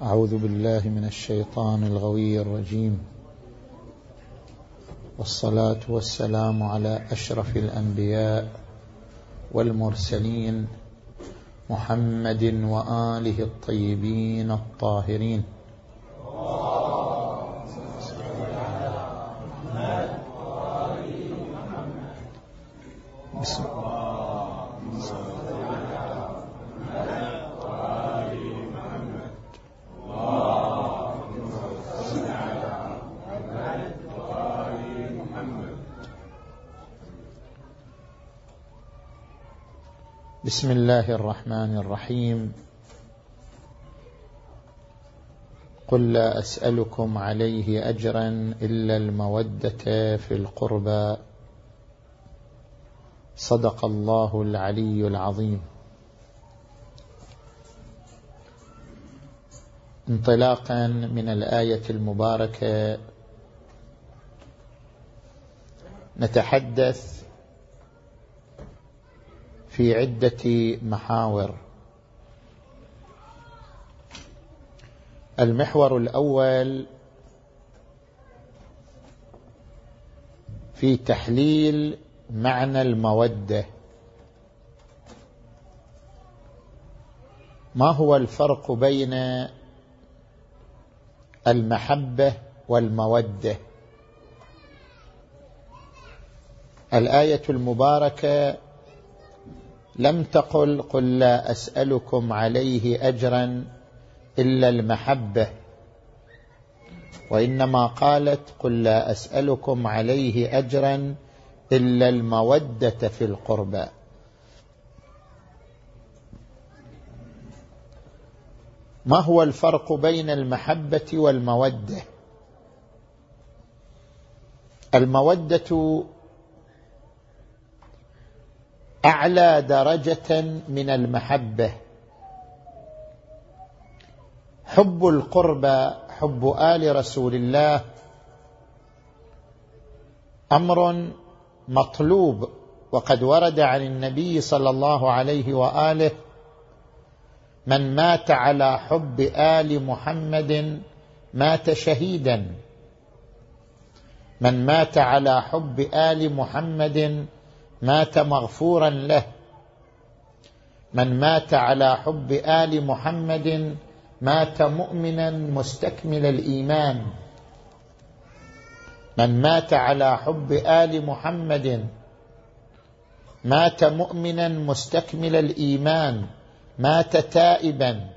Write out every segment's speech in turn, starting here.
أعوذ بالله من الشيطان الغوي الرجيم. والصلاة والسلام على أشرف الأنبياء والمرسلين محمد وآله الطيبين الطاهرين. بسم الله الرحمن الرحيم. قل لا أسألكم عليه أجرا إلا المودة في القربى. صدق الله العلي العظيم. انطلاقا من الآية المباركة. نتحدث في عدة محاور. المحور الأول في تحليل معنى المودة. ما هو الفرق بين المحبة والمودة؟ الآية المباركة لم تقل قل لا أسألكم عليه أجرا إلا المحبة. وإنما قالت قل لا أسألكم عليه أجرا إلا المودة في القربى. ما هو الفرق بين المحبة والمودة؟ المودة أعلى درجة من المحبة. حب القربى حب آل رسول الله. أمر مطلوب وقد ورد عن النبي صلى الله عليه وآله من مات على حب آل محمد مات شهيدا. من مات على حب آل محمد مات مغفورا له. من مات على حب آل محمد مات مؤمنا مستكمل الإيمان. من مات على حب آل محمد مات مؤمنا مستكمل الإيمان. مات تائبا.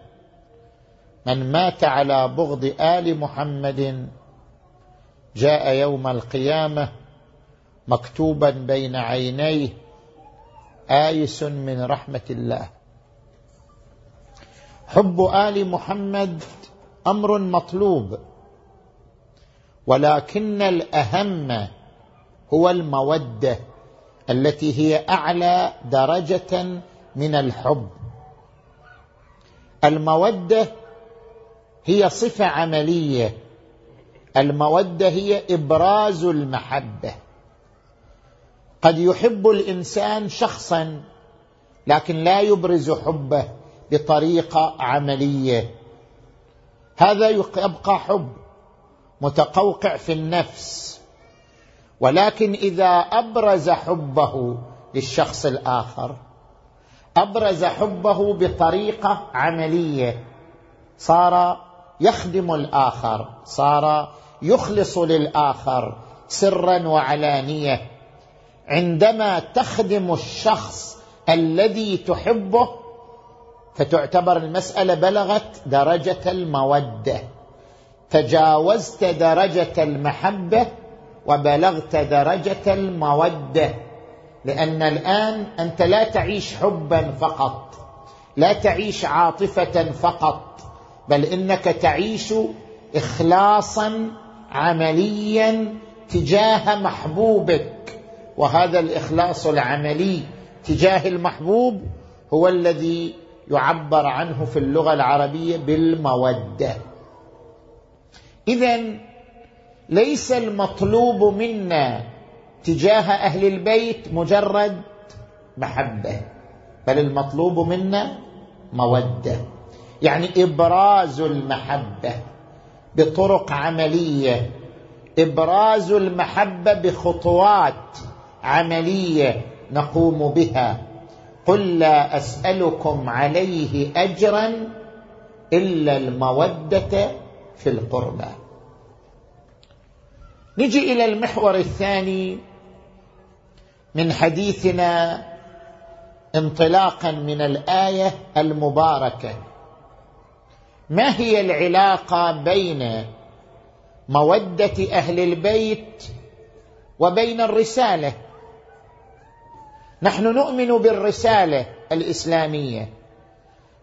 من مات على بغض آل محمد جاء يوم القيامة مكتوبا بين عينيه آيس من رحمة الله. حب آل محمد أمر مطلوب ولكن الأهم هو المودة التي هي أعلى درجة من الحب. المودة هي صفة عملية المودة هي إبراز المحبة. قد يحب الإنسان شخصا لكن لا يبرز حبه بطريقة عملية. هذا يبقى حب متقوقع في النفس. ولكن إذا أبرز حبه للشخص الآخر أبرز حبه بطريقة عملية صار يخدم الآخر صار يخلص للآخر سرا وعلانية. عندما تخدم الشخص الذي تحبه فتعتبر المسألة بلغت درجة المودة. تجاوزت درجة المحبة وبلغت درجة المودة. لأن الآن أنت لا تعيش حبا فقط لا تعيش عاطفة فقط بل إنك تعيش اخلاصا عمليا تجاه محبوبك. وهذا الإخلاص العملي تجاه المحبوب هو الذي يعبر عنه في اللغة العربية بالمودة. اذا ليس المطلوب منا تجاه أهل البيت مجرد محبة بل المطلوب منا مودة. يعني إبراز المحبة بطرق عملية إبراز المحبة بخطوات عملية نقوم بها. قل لا أسألكم عليه أجرا إلا المودة في القربى. نجي إلى المحور الثاني من حديثنا انطلاقا من الآية المباركة. ما هي العلاقة بين مودة أهل البيت وبين الرسالة؟ نحن نؤمن بالرسالة الإسلامية.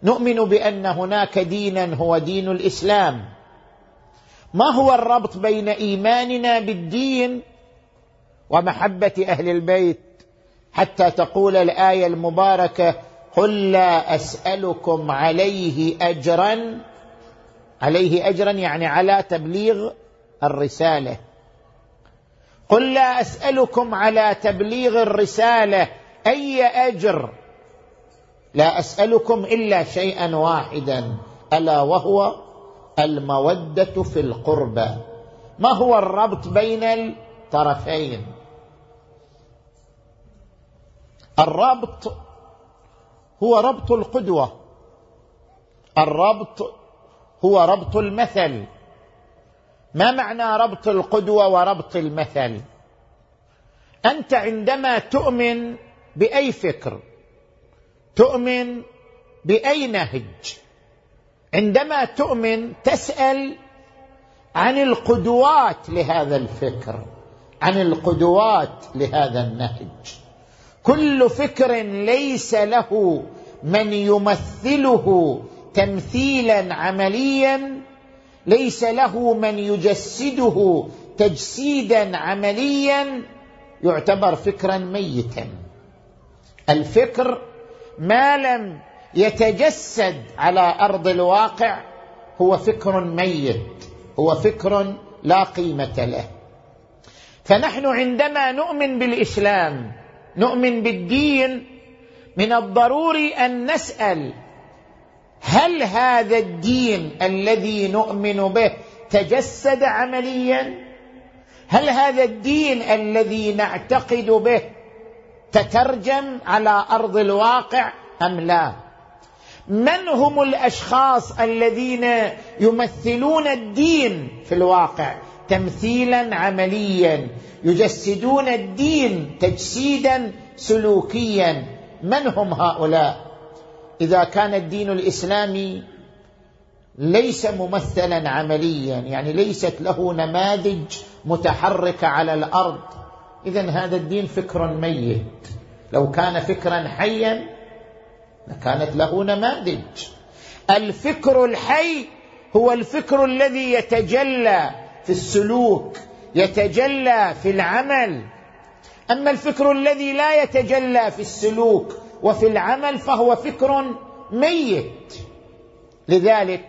نؤمن بأن هناك دينا هو دين الإسلام. ما هو الربط بين إيماننا بالدين ومحبة أهل البيت؟ حتى تقول الآية المباركة قل لا أسألكم عليه اجرا. عليه اجرا يعني على تبليغ الرسالة. قل لا أسألكم على تبليغ الرسالة. أي أجر؟ لا أسألكم إلا شيئا واحدا. ألا وهو المودة في القربى ما هو الربط بين الطرفين؟ الربط هو ربط القدوة. الربط هو ربط المثل. ما معنى ربط القدوة وربط المثل؟ أنت عندما تؤمن بأي فكر. تؤمن بأي نهج. عندما تؤمن تسأل عن القدوات لهذا الفكر عن القدوات لهذا النهج. كل فكر ليس له من يمثله تمثيلا عمليا ليس له من يجسده تجسيدا عمليا يعتبر فكرا ميتا. الفكر ما لم يتجسد على أرض الواقع هو فكر ميت هو فكر لا قيمة له. فنحن عندما نؤمن بالإسلام نؤمن بالدين من الضروري أن نسأل هل هذا الدين الذي نؤمن به تجسد عمليا؟ هل هذا الدين الذي نعتقد به تترجم على أرض الواقع أم لا؟ من هم الأشخاص الذين يمثلون الدين في الواقع؟ تمثيلا عمليا. يجسدون الدين تجسيدا سلوكيا. من هم هؤلاء؟ إذا كان الدين الإسلامي ليس ممثلا عمليا يعني ليست له نماذج متحركة على الأرض اذا هذا الدين فكر ميت. لو كان فكرا حيا لكانت له نماذج. الفكر الحي هو الفكر الذي يتجلى في السلوك يتجلى في العمل. أما الفكر الذي لا يتجلى في السلوك وفي العمل فهو فكر ميت. لذلك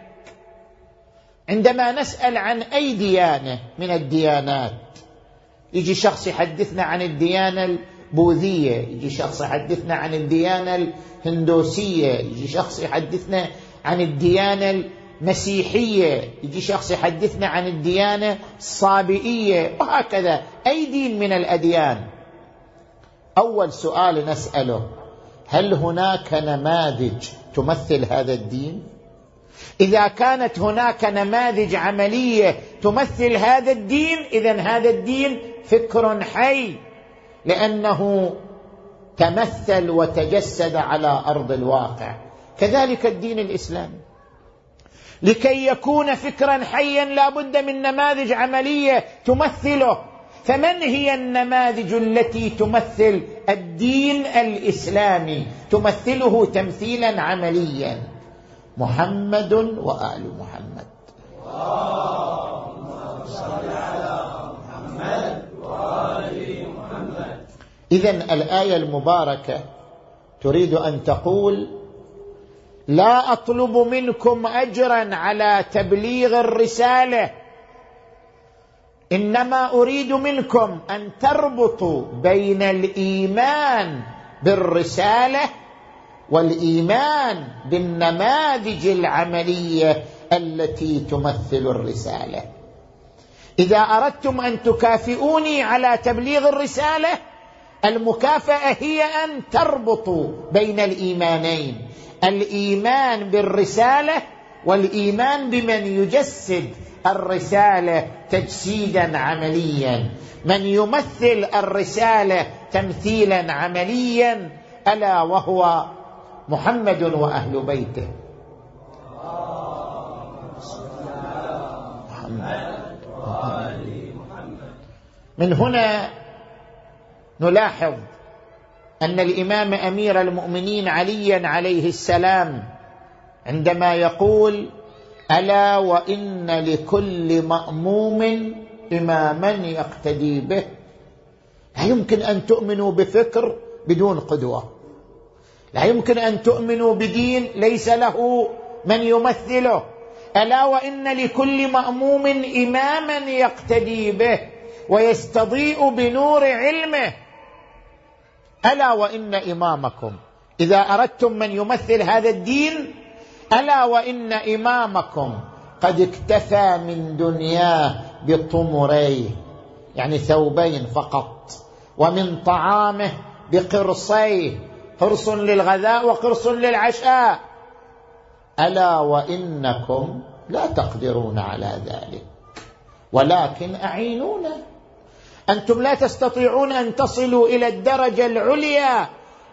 عندما نسأل عن اي ديانه من الديانات يجي شخص يحدثنا عن الديانة البوذية يجي شخص يحدثنا عن الديانة الهندوسية يجي شخص يحدثنا عن الديانة مسيحيه يجي شخص يحدثنا عن الديانة الصابئية وهكذا. أي دين من الأديان؟ أول سؤال نسأله هل هناك نماذج تمثل هذا الدين؟ إذا كانت هناك نماذج عملية تمثل هذا الدين اذا هذا الدين فكر حي لأنه تمثل وتجسد على أرض الواقع. كذلك الدين الإسلامي. لكي يكون فكرا حيا لا بد من نماذج عملية تمثله. فمن هي النماذج التي تمثل الدين الإسلامي؟ تمثله تمثيلا عمليا. محمد وآل محمد. اذا الآية المباركة تريد أن تقول لا أطلب منكم اجرا على تبليغ الرسالة. إنما أريد منكم أن تربطوا بين الإيمان بالرسالة والإيمان بالنماذج العملية التي تمثل الرسالة. إذا أردتم أن تكافئوني على تبليغ الرسالة المكافأة هي أن تربطوا بين الإيمانين. الإيمان بالرسالة والإيمان بمن يجسد الرسالة تجسيدا عمليا. من يمثل الرسالة تمثيلا عمليا ألا وهو محمد وأهل بيته. من هنا نلاحظ أن الإمام أمير المؤمنين عليا عليه السلام عندما يقول ألا وإن لكل مأموم اماما يقتدي به. لا يمكن أن تؤمنوا بفكر بدون قدوة. لا يمكن أن تؤمنوا بدين ليس له من يمثله. ألا وإن لكل مأموم إماما يقتدي به ويستضيء بنور علمه. ألا وإن إمامكم. إذا أردتم من يمثل هذا الدين ألا وإن إمامكم قد اكتفى من دنياه بطمريه يعني ثوبين فقط ومن طعامه بقرصيه. قرص للغذاء وقرص للعشاء. ألا وإنكم لا تقدرون على ذلك. ولكن أعينونا. أنتم لا تستطيعون أن تصلوا إلى الدرجة العليا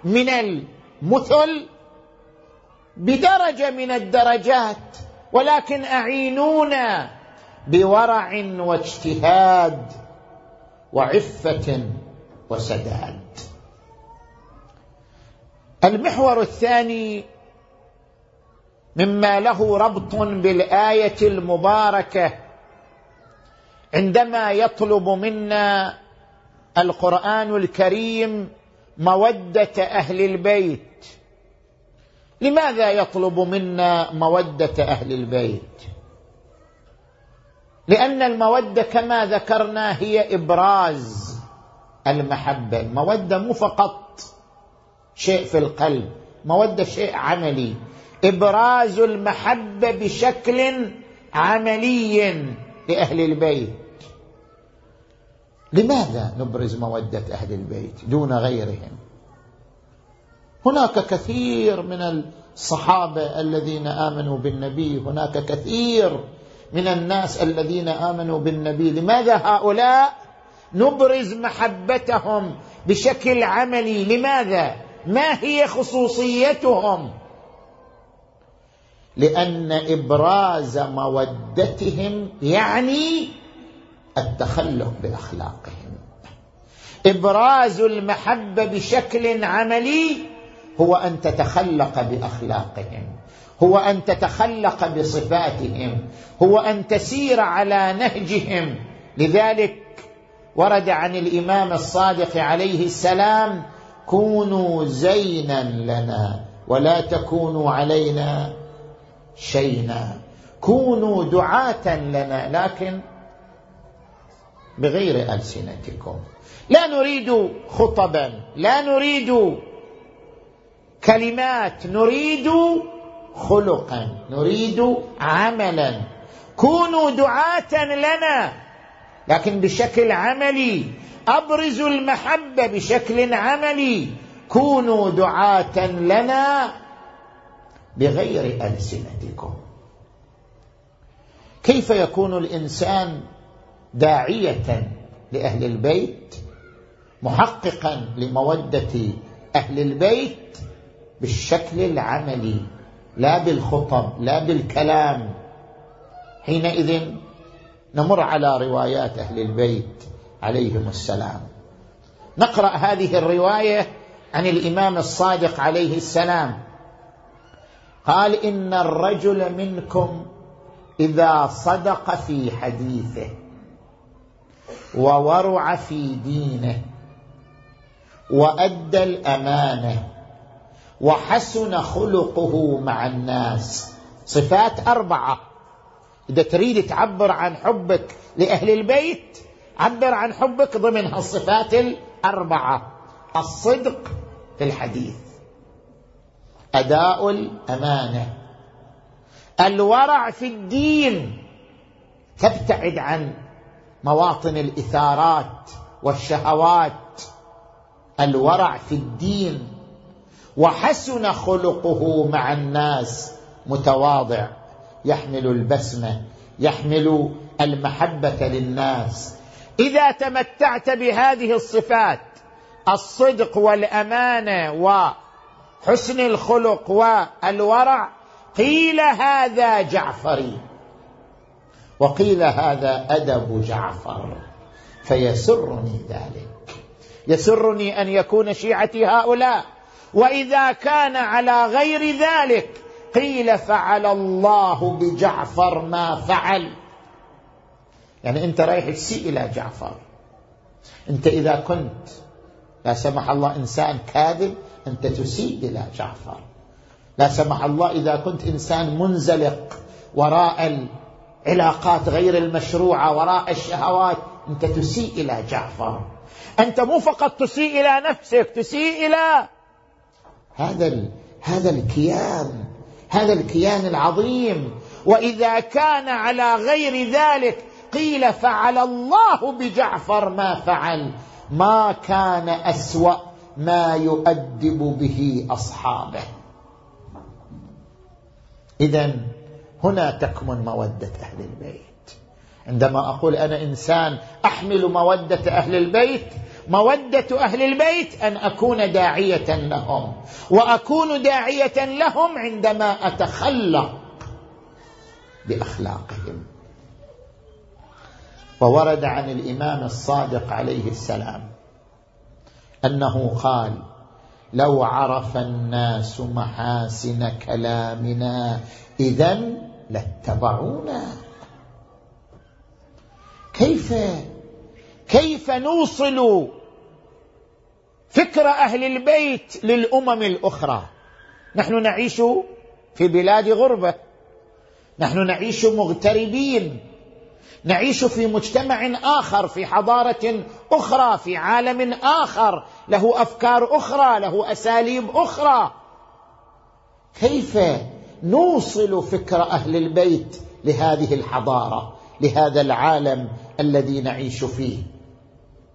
من المثل بدرجة من الدرجات. ولكن أعينونا بورع واجتهاد وعفة وسداد. المحور الثاني مما له ربط بالآية المباركة. عندما يطلب منا القرآن الكريم مودة أهل البيت. لماذا يطلب منا مودة أهل البيت؟ لأن المودة كما ذكرنا هي إبراز المحبة. المودة مو فقط شيء في القلب مودة شيء عملي. إبراز المحبة بشكل عملي لأهل البيت. لماذا نبرز مودة أهل البيت دون غيرهم؟ هناك كثير من الصحابة الذين آمنوا بالنبي هناك كثير من الناس الذين آمنوا بالنبي. لماذا هؤلاء نبرز محبتهم بشكل عملي؟ لماذا؟ ما هي خصوصيتهم؟ لأن إبراز مودتهم يعني التخلق بأخلاقهم. إبراز المحبة بشكل عملي هو أن تتخلق بأخلاقهم هو أن تتخلق بصفاتهم هو أن تسير على نهجهم. لذلك ورد عن الإمام الصادق عليه السلام كونوا زينا لنا ولا تكونوا علينا شينا. كونوا دعاة لنا لكن بغير ألسنتكم. لا نريد خطبا لا نريد كلمات نريد خلقا نريد عملا. كونوا دعاة لنا لكن بشكل عملي. ابرزوا المحبة بشكل عملي كونوا دعاة لنا بغير ألسنتكم. كيف يكون الإنسان داعية لأهل البيت محققا لمودة أهل البيت بالشكل العملي لا بالخطب لا بالكلام؟ حينئذ نمر على روايات أهل البيت. عليهم السلام. نقرأ هذه الرواية عن الإمام الصادق عليه السلام. قال إن الرجل منكم إذا صدق في حديثه وورع في دينه وأدى الأمانة وحسن خلقه مع الناس. صفات أربعة. إذا تريد تعبر عن حبك لأهل البيت عبر عن حبك ضمن هالصفات الأربعة. الصدق في الحديث. أداء الأمانة. الورع في الدين. تبتعد عن مواطن الإثارات والشهوات. الورع في الدين. وحسن خلقه مع الناس. متواضع. يحمل البسمة. يحمل المحبة للناس. إذا تمتعت بهذه الصفات الصدق والأمانة وحسن الخلق والورع قيل هذا جعفري. وقيل هذا أدب جعفر فيسرني ذلك. يسرني أن يكون شيعتي هؤلاء. وإذا كان على غير ذلك قيل فعل الله بجعفر ما فعل. يعني أنت رايح تسيء إلى جعفر. أنت إذا كنت لا سمح الله إنسان كاذب أنت تسيء إلى جعفر. لا سمح الله إذا كنت إنسان منزلق وراء العلاقات غير المشروعة وراء الشهوات أنت تسيء إلى جعفر. أنت مو فقط تسيء إلى نفسك تسيء إلى هذا هذا الكيان هذا الكيان العظيم. وإذا كان على غير ذلك قيل فعل الله بجعفر ما فعل. ما كان أسوأ ما يؤدب به أصحابه. اذا هنا تكمن مودة أهل البيت. عندما أقول أنا إنسان أحمل مودة أهل البيت مودة أهل البيت أن أكون داعية لهم وأكون داعية لهم عندما أتخلق بأخلاقهم. وورد عن الإمام الصادق عليه السلام أنه قال لو عرف الناس محاسن كلامنا اذا لاتبعونا كيف؟ كيف نوصل فكر أهل البيت للأمم الأخرى؟ نحن نعيش في بلاد غربة. نحن نعيش مغتربين. نعيش في مجتمع آخر في حضارة أخرى في عالم آخر. له أفكار أخرى له أساليب أخرى. كيف نوصل فكر أهل البيت لهذه الحضارة لهذا العالم الذي نعيش فيه؟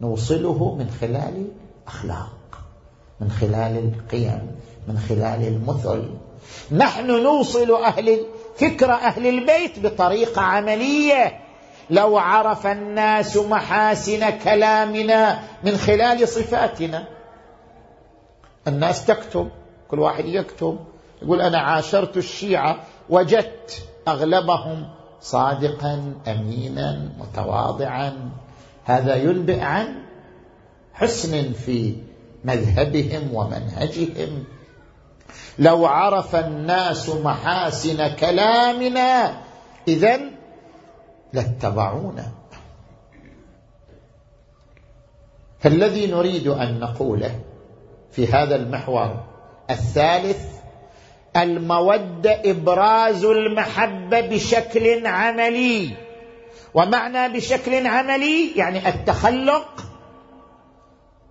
نوصله من خلال اخلاق من خلال القيم من خلال المثل. نحن نوصل أهل فكر أهل البيت بطريقة عملية. لو عرف الناس محاسن كلامنا من خلال صفاتنا. الناس تكتب كل واحد يكتب يقول أنا عاشرت الشيعة وجدت أغلبهم صادقا امينا متواضعا. هذا ينبئ عن حسن في مذهبهم ومنهجهم. لو عرف الناس محاسن كلامنا اذا لاتبعونا. فالذي نريد أن نقوله في هذا المحور الثالث المودة إبراز المحبة بشكل عملي. ومعنى بشكل عملي يعني التخلق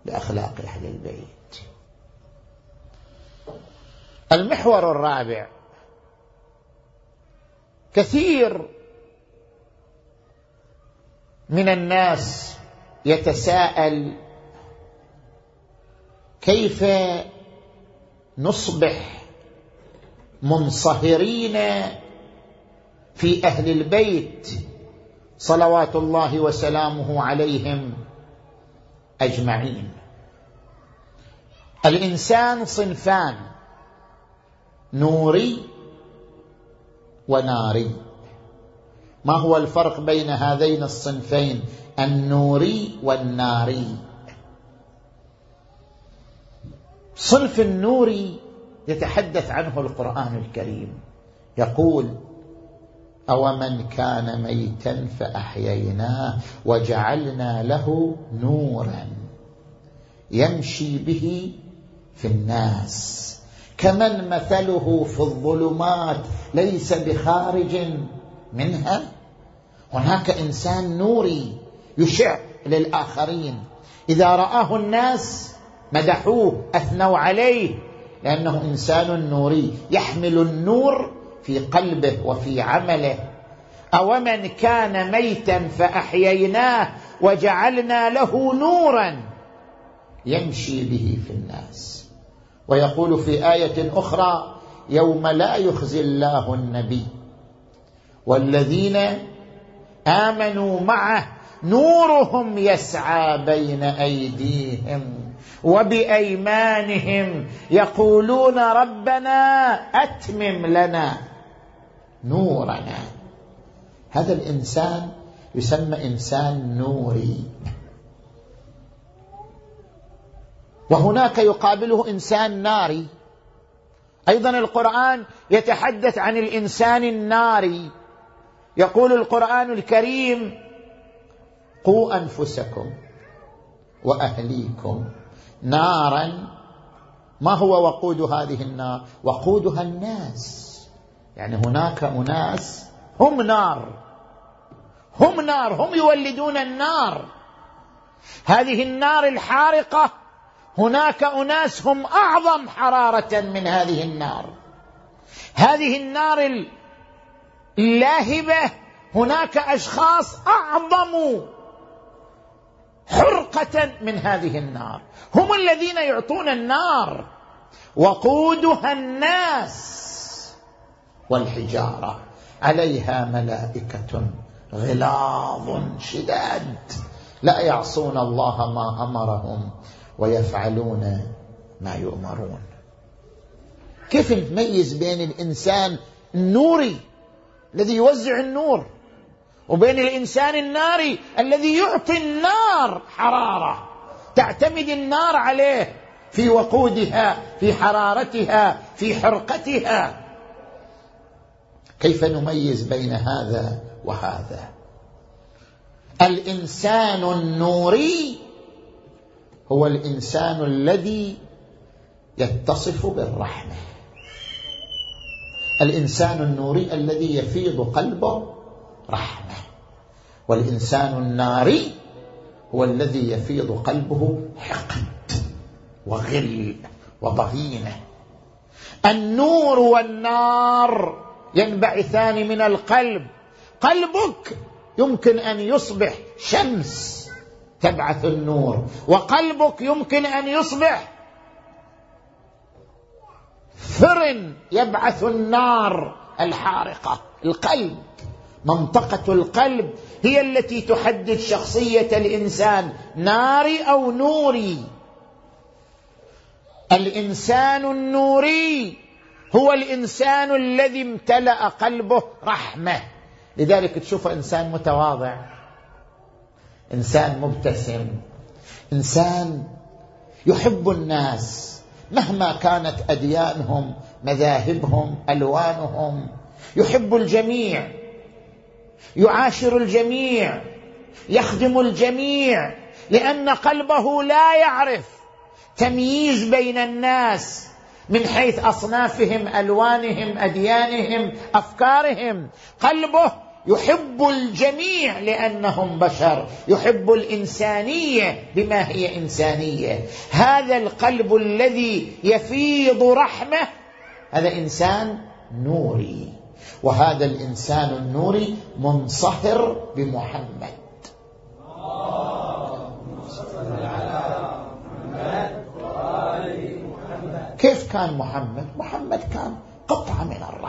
باخلاق أهل البيت. المحور الرابع كثير من الناس يتساءل كيف نصبح منصهرين في أهل البيت صلوات الله وسلامه عليهم أجمعين. الإنسان صنفان نوري وناري. ما هو الفرق بين هذين الصنفين؟ النوري والناري. صنف النوري يتحدث عنه القرآن الكريم. يقول اومن كان ميتا فاحييناه وجعلنا له نورا يمشي به في الناس. كمن مثله في الظلمات؟ ليس بخارج. منها هناك إنسان نوري يشع للآخرين. إذا رآه الناس مدحوه أثنوا عليه لأنه إنسان نوري يحمل النور في قلبه وفي عمله. أومن كان ميتا فأحييناه وجعلنا له نورا يمشي به في الناس. ويقول في آية أخرى يوم لا يخزي الله النبي. والذين آمنوا معه نورهم يسعى بين أيديهم وبأيمانهم يقولون ربنا أتمم لنا نورنا. هذا الإنسان يسمى إنسان نوري. وهناك يقابله إنسان ناري. أيضا القرآن يتحدث عن الإنسان الناري. يقول القرآن الكريم قوا أنفسكم وأهليكم نارا. ما هو وقود هذه النار؟ وقودها الناس. يعني هناك أناس هم نار. هم نار هم يولدون النار. هذه النار الحارقة هناك أناس هم أعظم حرارة من هذه النار. هذه النار اللاهبه هناك أشخاص أعظم حرقة من هذه النار. هم الذين يعطون النار وقودها الناس والحجارة. عليها ملائكة غلاظ شداد. لا يعصون الله ما أمرهم ويفعلون ما يؤمرون. كيف نميز بين الإنسان النوري الذي يوزع النور وبين الإنسان الناري الذي يعطي النار حرارة تعتمد النار عليه في وقودها في حرارتها في حرقتها. كيف نميز بين هذا وهذا؟ الإنسان النوري هو الإنسان الذي يتصف بالرحمة. الإنسان النوري الذي يفيض قلبه رحمة. والإنسان الناري هو الذي يفيض قلبه حقد وغل وضغينه النور والنار ينبعثان من القلب. قلبك يمكن أن يصبح شمس تبعث النور وقلبك يمكن أن يصبح فرن يبعث النار الحارقة. القلب منطقة القلب هي التي تحدد شخصية الإنسان ناري أو نوري. الإنسان النوري هو الإنسان الذي امتلأ قلبه رحمة. لذلك تشوف إنسان متواضع إنسان مبتسم إنسان يحب الناس. مهما كانت أديانهم مذاهبهم ألوانهم يحب الجميع يعاشر الجميع يخدم الجميع لأن قلبه لا يعرف تمييز بين الناس من حيث أصنافهم ألوانهم أديانهم أفكارهم. قلبه يحب الجميع لأنهم بشر يحب الإنسانية بما هي إنسانية. هذا القلب الذي يفيض رحمة هذا إنسان نوري. وهذا الإنسان النوري منصهر بمحمد. كيف كان محمد؟ محمد كان قطعة من الرحمه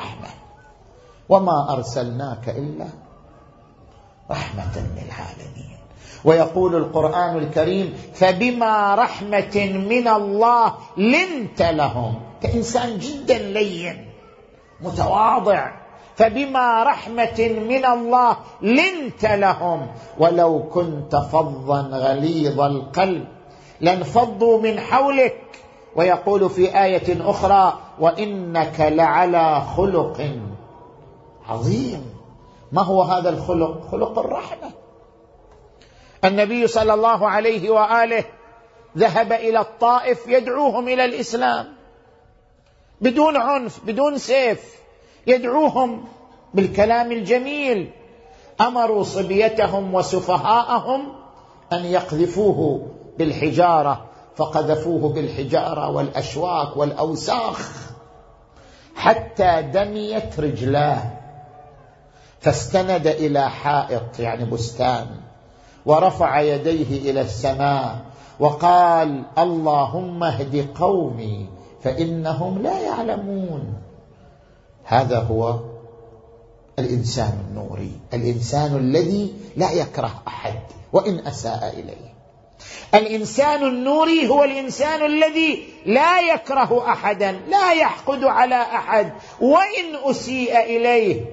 وما أرسلناك إلا رحمة للعالمين. ويقول القرآن الكريم فبما رحمة من الله لنت لهم. كإنسان جدا لين متواضع. فبما رحمة من الله لنت لهم. ولو كنت فظا غليظ القلب لانفضوا من حولك. ويقول في آية أخرى وإنك لعلى خلق عظيم. ما هو هذا الخلق؟ خلق الرحمة. النبي صلى الله عليه وآله ذهب إلى الطائف يدعوهم إلى الإسلام. بدون عنف بدون سيف يدعوهم بالكلام الجميل. أمروا صبيتهم وسفهاءهم أن يقذفوه بالحجارة فقذفوه بالحجارة والأشواك والأوساخ حتى دميت رجلاه. فاستند إلى حائط يعني بستان ورفع يديه إلى السماء وقال اللهم اهد قومي فإنهم لا يعلمون. هذا هو الإنسان النوري الإنسان الذي لا يكره أحد وإن أساء إليه. الإنسان النوري هو الإنسان الذي لا يكره أحدا لا يحقد على أحد وإن أسيء إليه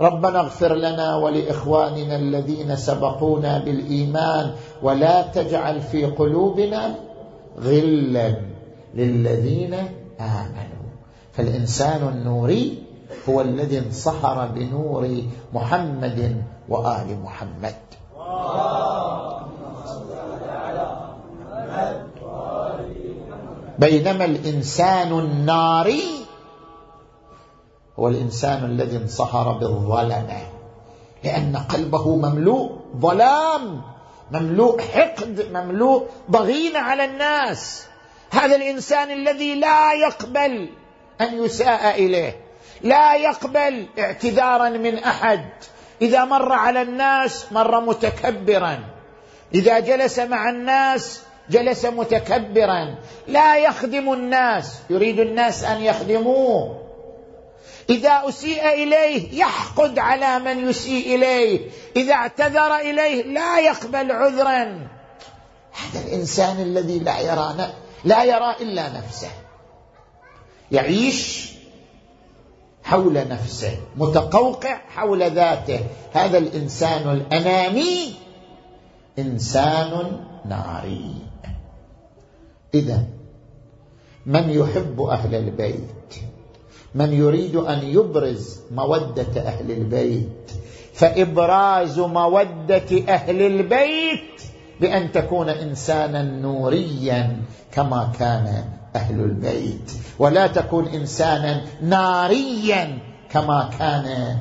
ربنا اغفر لنا ولإخواننا الذين سبقونا بالإيمان ولا تجعل في قلوبنا غلا للذين آمنوا. فالإنسان النوري هو الذي انصهر بنور محمد وآل محمد. بينما الإنسان الناري هو الانسان الذي انصهر بالظلمة. لأن قلبه مملوء ظلام مملوء حقد مملوء ضغين على الناس. هذا الإنسان الذي لا يقبل أن يساء إليه لا يقبل اعتذارا من أحد. إذا مر على الناس مر متكبرا. إذا جلس مع الناس جلس متكبرا. لا يخدم الناس يريد الناس أن يخدموه. إذا أسيء إليه يحقد على من يسيء إليه. إذا اعتذر إليه لا يقبل عذرا. هذا الإنسان الذي لا يرى لا يرى إلا نفسه. يعيش حول نفسه متقوقع حول ذاته. هذا الإنسان الأناني إنسان ناري. اذا من يحب أهل البيت؟ من يريد أن يبرز مودة أهل البيت فإبراز مودة أهل البيت بأن تكون إنسانا نوريا كما كان أهل البيت ولا تكون إنسانا ناريا كما كان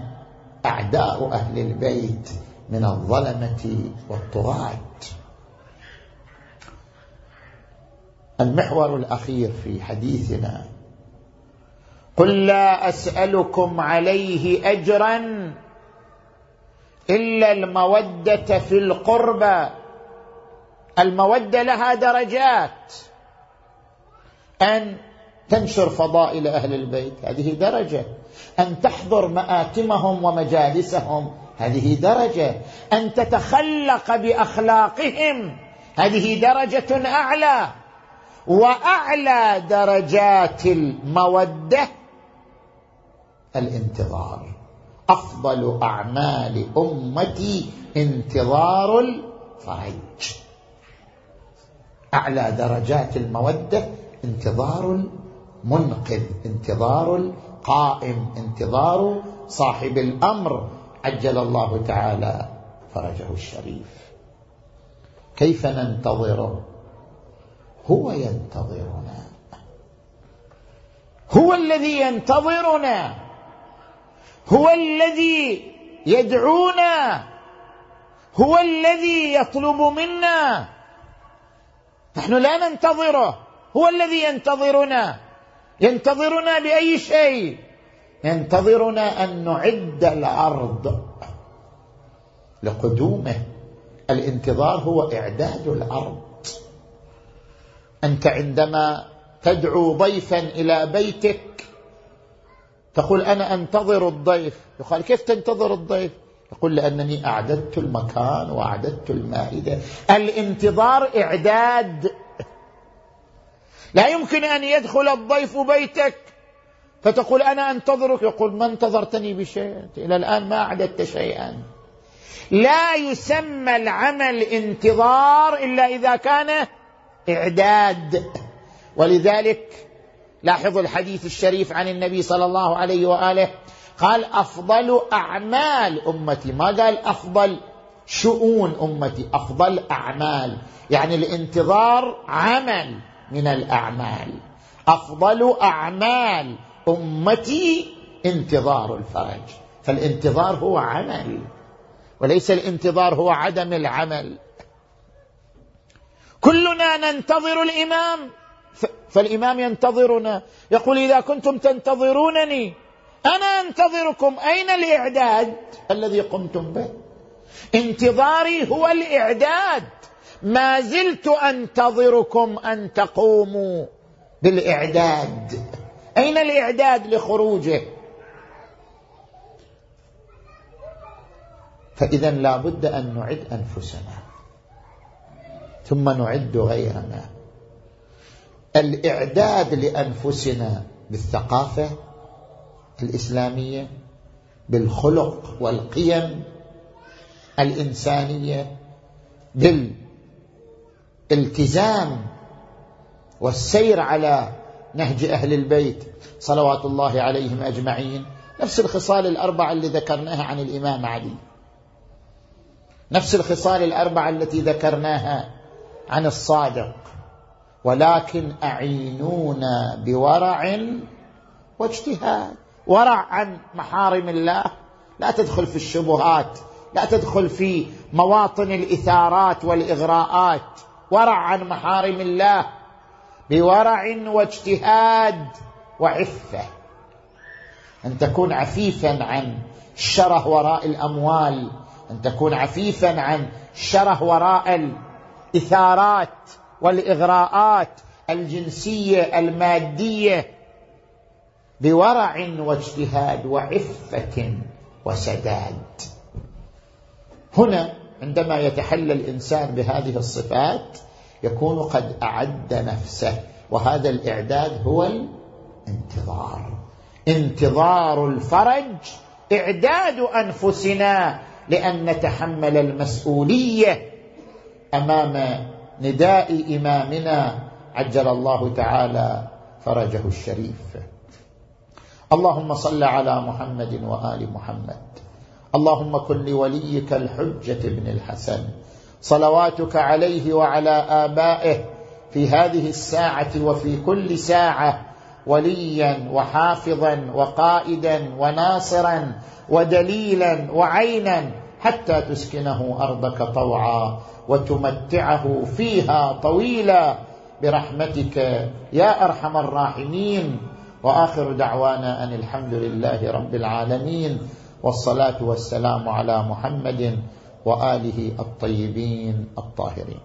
أعداء أهل البيت من الظلمة والطغاة. المحور الأخير في حديثنا قل لا أسألكم عليه اجرا إلا المودة في القربى المودة لها درجات. أن تنشر فضائل أهل البيت هذه درجة. أن تحضر مآتمهم ومجالسهم هذه درجة. أن تتخلق بأخلاقهم هذه درجة أعلى. وأعلى درجات المودة الانتظار. أفضل أعمال أمتي انتظار الفرج. أعلى درجات المودة انتظار المنقذ انتظار القائم انتظار صاحب الأمر. عجل الله تعالى فرجه الشريف. كيف ننتظره هو ينتظرنا. هو الذي ينتظرنا. هو الذي يدعونا هو الذي يطلب منا. نحن لا ننتظره هو الذي ينتظرنا. ينتظرنا بأي شيء؟ ينتظرنا أن نعد الأرض لقدومه. الانتظار هو إعداد الأرض. أنت عندما تدعو ضيفا إلى بيتك تقول أنا أنتظر الضيف. يقال كيف تنتظر الضيف؟ يقول لأنني أعددت المكان وأعددت المائدة. الانتظار إعداد. لا يمكن أن يدخل الضيف بيتك. فتقول أنا أنتظرك. يقول ما انتظرتني بشيء. إلى الآن ما أعددت شيئا. لا يسمى العمل انتظار إلا إذا كان إعداد. ولذلك لاحظوا الحديث الشريف عن النبي صلى الله عليه وآله قال أفضل أعمال أمتي. ما قال أفضل شؤون أمتي؟ أفضل أعمال. يعني الانتظار عمل من الأعمال. أفضل أعمال أمتي انتظار الفرج. فالانتظار هو عمل وليس الانتظار هو عدم العمل. كلنا ننتظر الإمام فالإمام ينتظرنا. يقول إذا كنتم تنتظرونني أنا أنتظركم. أين الإعداد الذي قمتم به؟ انتظاري هو الإعداد. ما زلت أنتظركم أن تقوموا بالإعداد. أين الإعداد لخروجه؟ فإذا لا بد أن نعد أنفسنا ثم نعد غيرنا. الإعداد لأنفسنا بالثقافة الإسلامية بالخلق والقيم الإنسانية بالالتزام والسير على نهج أهل البيت صلوات الله عليهم أجمعين. نفس الخصال الأربعة اللي ذكرناها عن الإمام علي. نفس الخصال الأربعة التي ذكرناها عن الصادق. ولكن أعينونا بورع واجتهاد. ورع عن محارم الله. لا تدخل في الشبهات لا تدخل في مواطن الإثارات والإغراءات. ورع عن محارم الله. بورع واجتهاد وعفة. أن تكون عفيفا عن الشره وراء الأموال. أن تكون عفيفا عن الشره وراء الإثارات. والإغراءات الجنسية المادية بورع واجتهاد وعفة وسداد. هنا عندما يتحلى الإنسان بهذه الصفات يكون قد أعد نفسه وهذا الإعداد هو الانتظار. انتظار الفرج إعداد أنفسنا لأن نتحمل المسؤولية أمام نداء إمامنا عجل الله تعالى فرجه الشريف. اللهم صل على محمد وآل محمد. اللهم كن لوليك الحجة بن الحسن. صلواتك عليه وعلى آبائه في هذه الساعة وفي كل ساعة وليا وحافظا وقائدا وناصرا ودليلا وعينا حتى تسكنه أرضك طوعا وتمتعه فيها طويلا برحمتك. يا أرحم الراحمين. وآخر دعوانا أن الحمد لله رب العالمين. والصلاة والسلام على محمد وآله الطيبين الطاهرين.